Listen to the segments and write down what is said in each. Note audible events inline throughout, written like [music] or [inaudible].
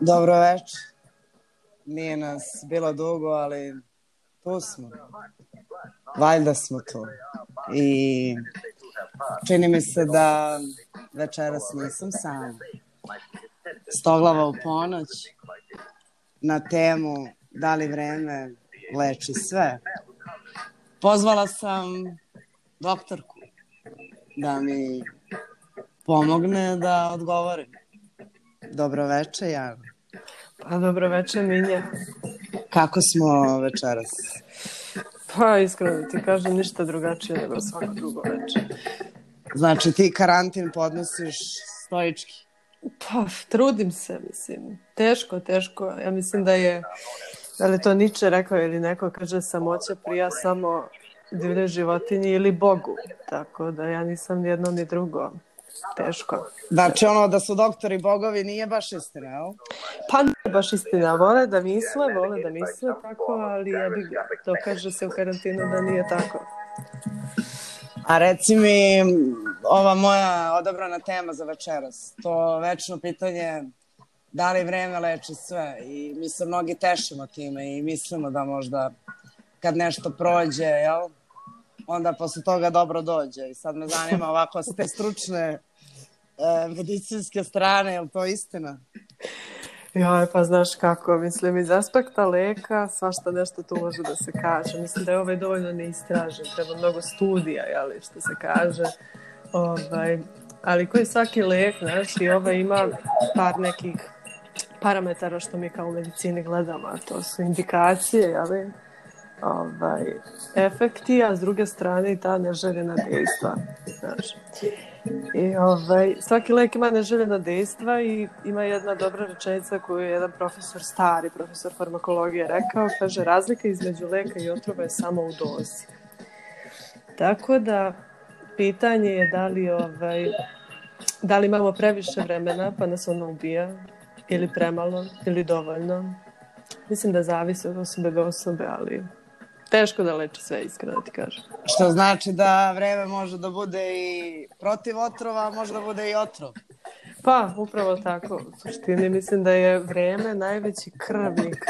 Dobro večer. Nije nas bilo dugo, ali tu smo. Valjda smo tu. I čini mi se da večeras nisam sam. Stoglava u ponoć na temu da li vreme leči sve. Pozvala sam doktorku da mi pomogne da odgovorim. Dobro veče, Jana. Pa dobro veče, Minja. Kako smo večeras? Pa iskreno ti kažem ništa drugačije nego svako drugo veče. Znači ti karantin podnosiš stoički? Pa trudim se, mislim. Teško, teško. Ja mislim da je, da li to Niče rekao ili neko kaže samoća prija samo divlje životinje ili Bogu. Tako da ja nisam ni jedno ni drugo teško. Znači ono da su doktori bogovi nije baš istina, jel? Pa nije baš istina. Vole da misle, vole da misle tako, ali ja bih to kaže se u karantinu da nije tako. A reci mi, ova moja odabrana tema za večeras, to večno pitanje da li vreme leči sve i mi se mnogi tešimo time i mislimo da možda kad nešto prođe, jel, onda posle toga dobro dođe. I sad me zanima ovako s te stručne e, medicinske strane, je li to istina? Joj, pa znaš kako, mislim, iz aspekta leka svašta nešto tu može da se kaže. Mislim da je ovaj dovoljno neistražen, treba mnogo studija, jeli, što se kaže. Ovaj, ali koji svaki lek, znaš, i ovaj ima par nekih parametara što mi kao u medicini gledamo, a to su indikacije, jeli, ovaj, efekti, a s druge strane i ta neželjena dejstva. Znaš. I ovaj, svaki lek ima neželjena dejstva i ima jedna dobra rečenica koju je jedan profesor, stari profesor farmakologije rekao, kaže razlika između leka i otrova je samo u dozi. Tako da pitanje je da li, ovaj, da li imamo previše vremena pa nas ono ubija ili premalo ili dovoljno. Mislim da zavisi od osobe do osobe, ali teško da leči sve, iskreno da ti kažem. Što znači da vreme može da bude i protiv otrova, a može da bude i otrov. Pa, upravo tako. U suštini mislim da je vreme najveći krvnik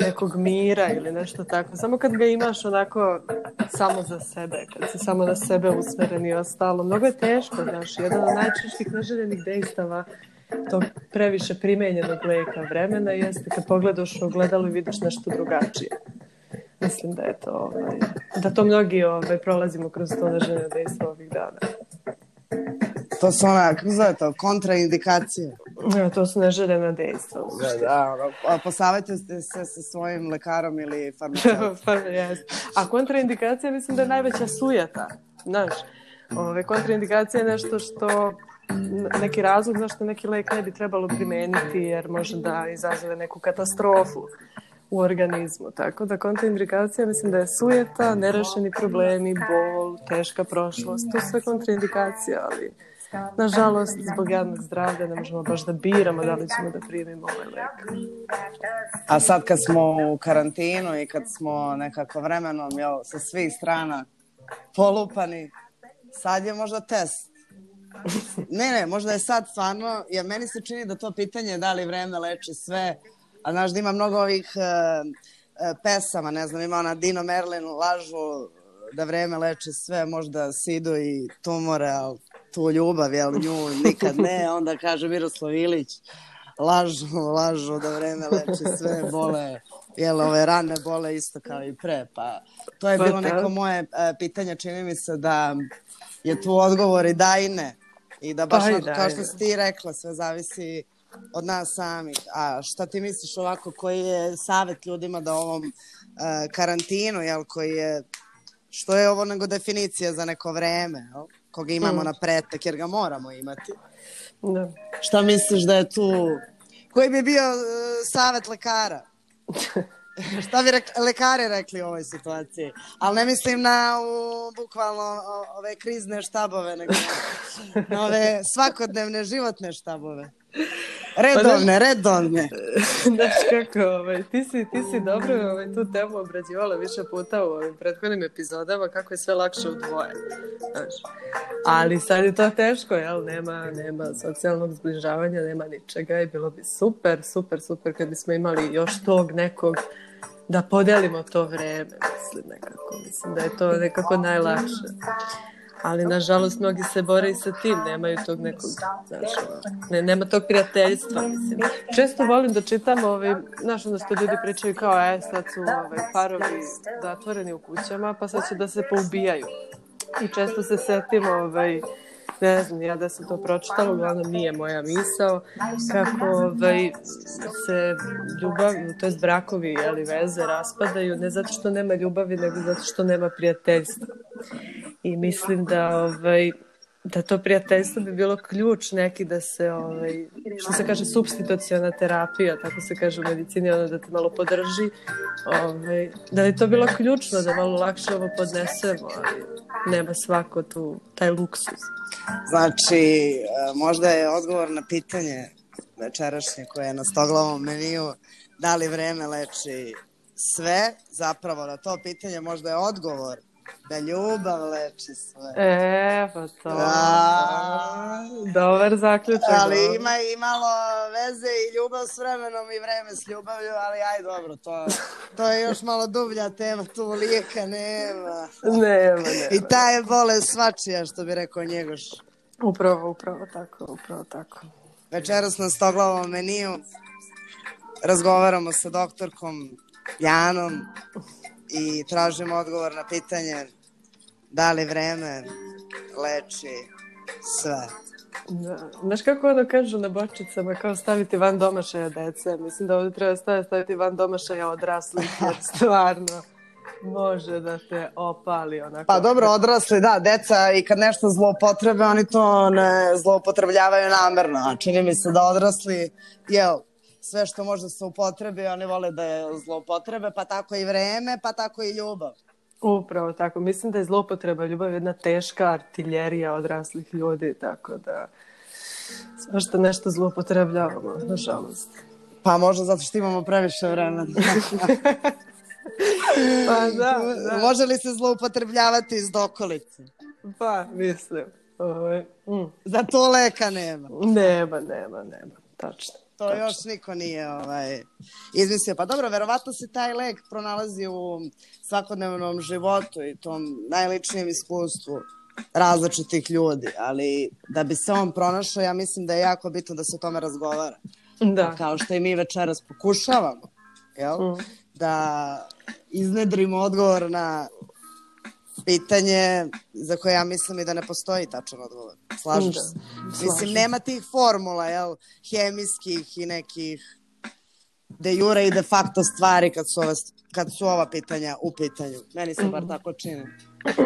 nekog mira ili nešto tako. Samo kad ga imaš onako samo za sebe, kad si samo na sebe usmeren i ostalo. Mnogo je teško, znaš, jedan od najčešćih neželjenih dejstava tog previše primenjenog leka vremena jeste kad pogledaš u ogledalo i vidiš nešto drugačije. Mislim da je to, ovaj, da to mnogi ovaj, prolazimo kroz to neželjeno dejstvo ovih dana. To su ona, kako zove to, kontraindikacije. Ja, to su neželjena dejstva. Da, da, a posavajte se sa svojim lekarom ili farmaceutom. [laughs] pa. A kontraindikacija mislim da je najveća sujeta. Znaš, ove, kontraindikacija je nešto što neki razlog zašto neki lek ne bi trebalo primeniti jer može da izazove neku katastrofu u organizmu. Tako da kontraindikacija mislim da je sujeta, nerešeni problemi, bol, teška prošlost, to sve kontraindikacija, ali nažalost zbog jadnog zdravlja ne možemo baš da biramo da li ćemo da primimo ovaj lek. A sad kad smo u karantinu i kad smo nekako vremenom jel, sa svih strana polupani, sad je možda test. Ne, ne, možda je sad stvarno, jer meni se čini da to pitanje da li vreme leči sve, A znaš da ima mnogo ovih uh, pesama, ne znam, ima ona Dino Merlin, lažu da vreme leče sve, možda sidu i tumore, ali tu ljubav, jel, nju nikad ne, [laughs] onda kaže Miroslav Ilić, lažu, lažu da vreme leče sve, bole, jel, ove rane bole isto kao i pre, pa to je bilo neko moje uh, pitanje, čini mi se da je tu odgovor i da i ne, i da baš, pa, kao što si ti rekla, sve zavisi od nas samih. A šta ti misliš ovako, koji je savet ljudima da ovom uh, karantinu, jel, koji je, što je ovo nego definicija za neko vreme, jel, koga imamo mm. na pretek, jer ga moramo imati. Da. Šta misliš da je tu, koji bi bio uh, savet lekara? [laughs] Šta bi rek, lekari rekli u ovoj situaciji? Ali ne mislim na u, bukvalno ove krizne štabove, nego na ove svakodnevne životne štabove. [laughs] Redovne, redovne. [laughs] Znaš kako, ovaj, ti, si, ti si dobro ovaj, tu temu obrađivala više puta u ovim prethodnim epizodama, kako je sve lakše u dvoje. Znaš. Ali sad je to teško, jel? Nema, nema socijalnog zbližavanja, nema ničega i bilo bi super, super, super kad bismo imali još tog nekog da podelimo to vreme, mislim nekako. Mislim da je to nekako najlakše. Ali, nažalost, mnogi se bore i sa tim, nemaju tog nekog, znaš, ne, nema tog prijateljstva, mislim. Često volim da čitam, ovaj, znaš, onda što ljudi pričaju kao, e, sad su ovaj, parovi zatvoreni u kućama, pa sad će da se poubijaju. I često se setim, ovaj, ne znam ja da sam to pročitala, uglavnom nije moja misao, kako ovaj, se ljubav, to je brakovi ili veze raspadaju, ne zato što nema ljubavi, nego zato što nema prijateljstva. I mislim da ovaj, da to prijateljstvo bi bilo ključ neki da se, ovaj, što se kaže, substitucijona terapija, tako se kaže u medicini, ono da te malo podrži, ovaj, da je to bilo ključno, da malo lakše ovo podnesemo, ali nema svako tu taj luksus. Znači, možda je odgovor na pitanje večerašnje koje je na stoglavom meniju, da li vreme leči sve, zapravo na to pitanje možda je odgovor Da ljubav leči sve. E, pa to. Da. Dobar zaključak. Ali dobro. ima i malo veze i ljubav s vremenom i vreme s ljubavlju, ali aj dobro, to, to je još malo dublja tema, tu lijeka nema. Nema, nema. I ta je bolest svačija, što bi rekao Njegoš. Upravo, upravo tako, upravo tako. Večeras na stoglavom meniju razgovaramo sa doktorkom Janom i tražimo odgovor na pitanje da li vreme leči sve. Da. Znaš kako ono kažu na bočicama, kao staviti van domašaja dece. Mislim da ovde treba staviti, staviti van domašaja odraslih, jer [laughs] stvarno može da te opali onako. Pa dobro, odrasli, da, deca i kad nešto zloupotrebe, oni to ne zloupotrebljavaju namerno, a čini mi se da odrasli, jel, sve što može da se upotrebi, oni vole da je zloupotrebe, pa tako i vreme, pa tako i ljubav. Upravo tako. Mislim da je zloupotreba ljubav jedna teška artiljerija odraslih ljudi, tako da svašta nešto zloupotrebljavamo, nažalost. Pa možda zato što imamo previše vremena. [laughs] pa da, da. Može li se zloupotrebljavati iz dokolice? Pa, mislim. Ove, ovaj, mm. Za to leka nema. Nema, nema, nema. Tačno. To Tačno. još niko nije ovaj, izmislio. Pa dobro, verovatno se taj lek pronalazi u svakodnevnom životu i tom najličnijem iskustvu različitih ljudi, ali da bi se on pronašao, ja mislim da je jako bitno da se o tome razgovara. Da. Pa kao što i mi večeras pokušavamo, jel? Mm. Da iznedrimo odgovor na pitanje za koje ja mislim i da ne postoji tačan odgovor. Slažeš da, se? Mislim, nema tih formula, jel, hemijskih i nekih de jure i de facto stvari kad su, ove, kad su ova pitanja u pitanju. Meni se bar mhm. tako čini.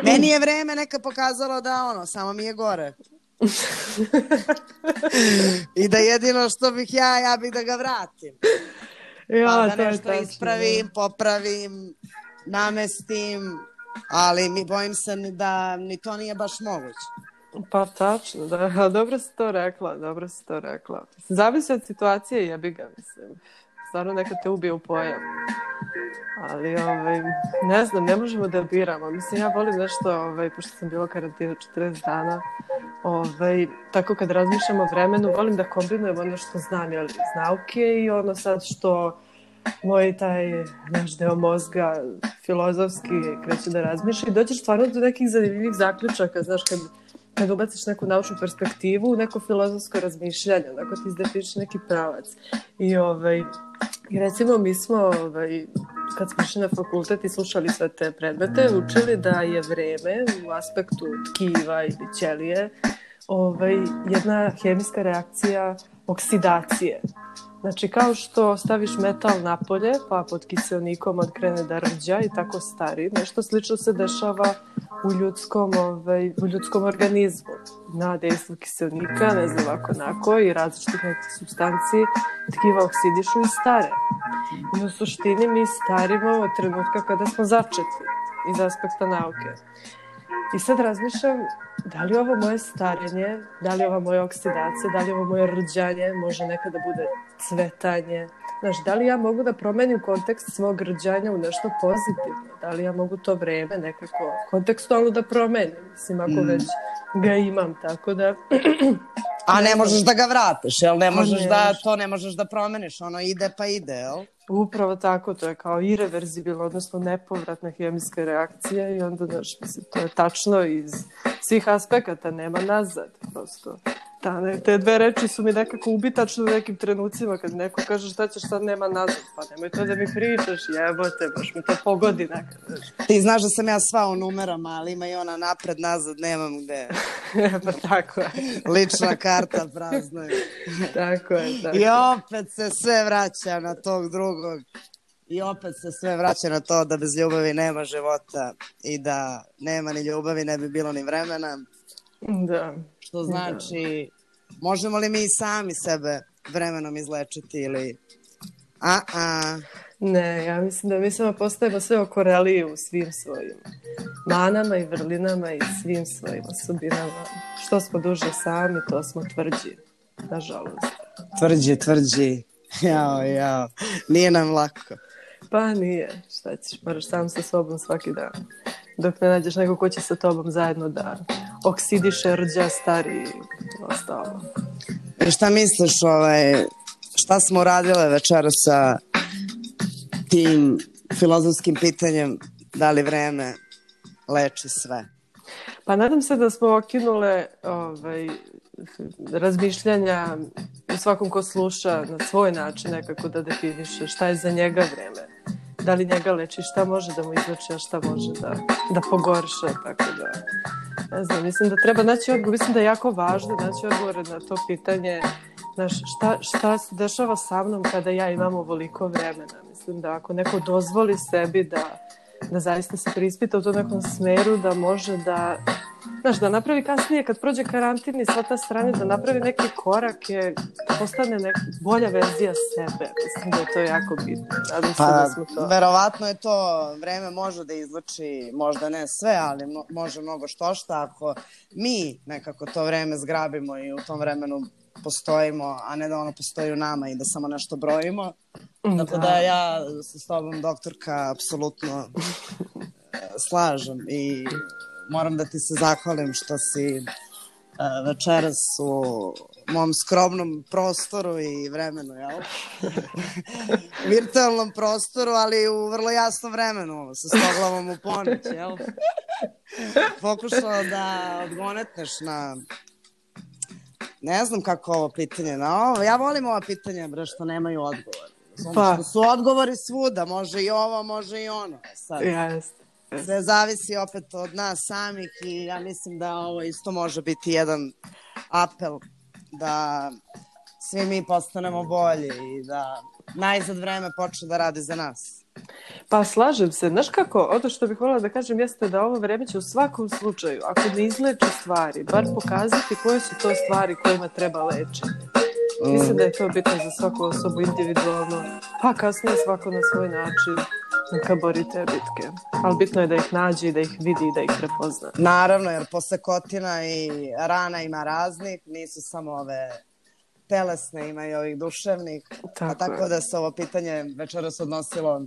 Meni je vreme neka pokazalo da ono, samo mi je gore. [laughs] I da jedino što bih ja, ja bih da ga vratim. Ja, pa da nešto ispravim, popravim, namestim, ali mi bojim se da ni to nije baš moguće. Pa tačno, da. [laughs] Dobro si to rekla, dobro si to rekla. Zavisi od situacije, jebi ga, mislim. Stvarno neka te ubije u pojam. Ali, ovaj, ne znam, ne možemo da biramo. Mislim, ja volim nešto, ovaj, pošto sam bila karantina 40 dana, ovaj, tako kad razmišljam o vremenu, volim da kombinujem ono što znam, jel, iz nauke i ono sad što moj taj naš deo mozga filozofski kreće da razmišlja i dođeš stvarno do nekih zanimljivih zaključaka, znaš, kad, kad ubaciš neku naučnu perspektivu, neko filozofsko razmišljanje, onako ti izdefiniš neki pravac. I, ovaj, recimo mi smo, ovaj, kad smo išli na fakultet i slušali sve te predmete, učili da je vreme u aspektu tkiva ili ćelije ovaj, jedna hemijska reakcija oksidacije. Znači, kao što staviš metal napolje, pa pod kiselnikom on krene da rđa i tako stari, nešto slično se dešava u ljudskom, ovaj, u ljudskom organizmu. Na dejstvo kiselnika, ne znam ovako nako, i različitih nekih substanci tkiva oksidišu i stare. I u suštini mi starimo od trenutka kada smo začeti iz aspekta nauke. I sad razmišljam, da li ovo moje starenje, da li ova moja oksidacija, da li ovo moje rđanje može nekada bude cvetanje. Znaš, da li ja mogu da promenim kontekst svog rđanja u nešto pozitivno? Da li ja mogu to vreme nekako kontekstualno da promenim? Mislim, ako mm. već ga imam, tako da... [clears throat] A ne možeš da ga vratiš, jel? Ne možeš ne da, to ne možeš da promeniš, ono ide pa ide, jel? Upravo tako, to je kao irreverzibilno, odnosno nepovratna hemijska reakcija i onda, znaš, to je tačno iz svih aspekata, nema nazad, prosto. Ta, ne, te dve reči su mi nekako ubitačne u nekim trenucima kad neko kaže šta ćeš sad nema nazad, pa nemoj to da mi pričaš, jebote, baš mi to pogodi nekad. Znaš. Ti znaš da sam ja sva u numerama, ali ima i ona napred, nazad, nemam gde. [laughs] pa tako je. Lična karta prazna je. tako je, tako I opet se sve vraća na tog drugog. I opet se sve vraća na to da bez ljubavi nema života i da nema ni ljubavi, ne bi bilo ni vremena. Da. Što znači, da. Možemo li mi sami sebe vremenom izlečiti ili... A, a. Ne, ja mislim da mi samo postajemo sve okoreliji u svim svojim manama i vrlinama i svim svojim osobinama. Što smo duže sami, to smo tvrđi, nažalost. Tvrđi, tvrđi. Jao, jao. Nije nam lako. Pa nije. Šta ćeš, moraš sam sa sobom svaki dan. Dok ne nađeš neko ko će sa tobom zajedno da oksidiše, rđa, stari i ostalo. E šta misliš, ovaj, šta smo radile večera sa tim filozofskim pitanjem da li vreme leči sve? Pa nadam se da smo okinule ovaj, razmišljanja u svakom ko sluša na svoj način nekako da definiše šta je za njega vreme. Da li njega leči, šta može da mu izleči, a šta može da, da pogorša, tako da ne znam, mislim da treba naći odgovor, mislim da je jako važno naći odgovor na to pitanje znaš, šta, šta se dešava sa mnom kada ja imam ovoliko vremena. Mislim da ako neko dozvoli sebi da, da zaista se prispita u tom nekom smeru, da može da znaš, da napravi kasnije kad prođe karantin i sva ta strana, da napravi neke korake, postane neka bolja verzija sebe. Mislim da je to jako bitno. Nadam pa, da smo to... verovatno je to, vreme može da izluči, možda ne sve, ali mo može mnogo što šta ako mi nekako to vreme zgrabimo i u tom vremenu postojimo, a ne da ono postoji u nama i da samo nešto brojimo. Da. Tako da ja se s tobom, doktorka, apsolutno slažem i moram da ti se zahvalim što si uh, večeras u mom skromnom prostoru i vremenu, jel? [laughs] Virtualnom prostoru, ali u vrlo jasnom vremenu, sa stoglavom u ponoć, jel? [laughs] Pokušao da odgonetneš na ne znam kako ovo pitanje, na ovo, ja volim ova pitanja, bre, što nemaju odgovor. Pa. Što su odgovori svuda, može i ovo, može i ono. Sad. Jeste. Sve zavisi opet od nas samih i ja mislim da ovo isto može biti jedan apel da svi mi postanemo bolji i da najzad vreme počne da radi za nas. Pa slažem se. Znaš kako, ono što bih volila da kažem jeste da ovo vreme će u svakom slučaju, ako ne izleči stvari, bar pokazati koje su to stvari kojima treba lečiti. Mislim da je to bitno za svaku osobu individualno, pa kasnije svako na svoj način neka bori te bitke. Ali bitno je da ih nađe i da ih vidi i da ih prepozna. Naravno, jer posle kotina i rana ima raznih, nisu samo ove telesne, ima i ovih duševnih. Tako, a tako da se ovo pitanje večeras odnosilo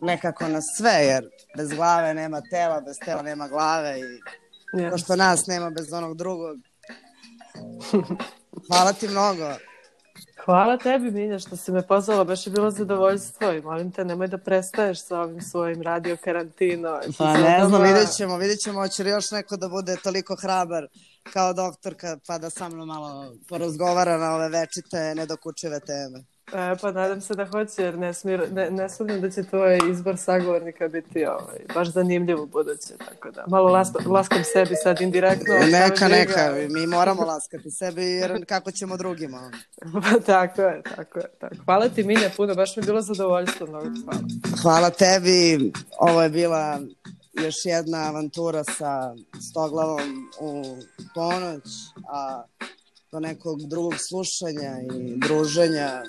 nekako na sve, jer bez glave nema tela, bez tela nema glave i yes. što nas nema bez onog drugog. Hvala ti mnogo. Hvala tebi, Minja, što si me pozvala. Baš je bilo zadovoljstvo i molim te, nemoj da prestaješ sa ovim svojim radio karantino. Pa ne znam, vidjet ćemo, vidjet ćemo, hoće li još neko da bude toliko hrabar kao doktorka, pa da sa mnom malo porazgovara na ove večite, nedokučive teme. E, pa nadam se da hoće, jer ne, smir, ne, ne sumnjam da će tvoj izbor sagovornika biti ovaj, baš zanimljiv u buduće, tako da malo las, laskam sebi sad indirektno. Neka, neka, mi moramo laskati sebi, jer kako ćemo drugima. pa tako je, tako je. Tako. Hvala ti Minja puno, baš mi je bilo zadovoljstvo, mnogo hvala. Hvala tebi, ovo je bila još jedna avantura sa Stoglavom u ponoć, a do nekog drugog slušanja i druženja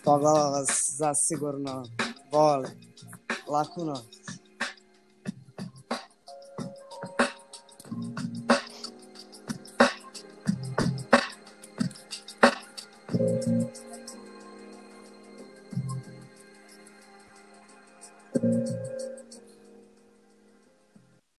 Stoga vas zasigurno voli. Laku noć.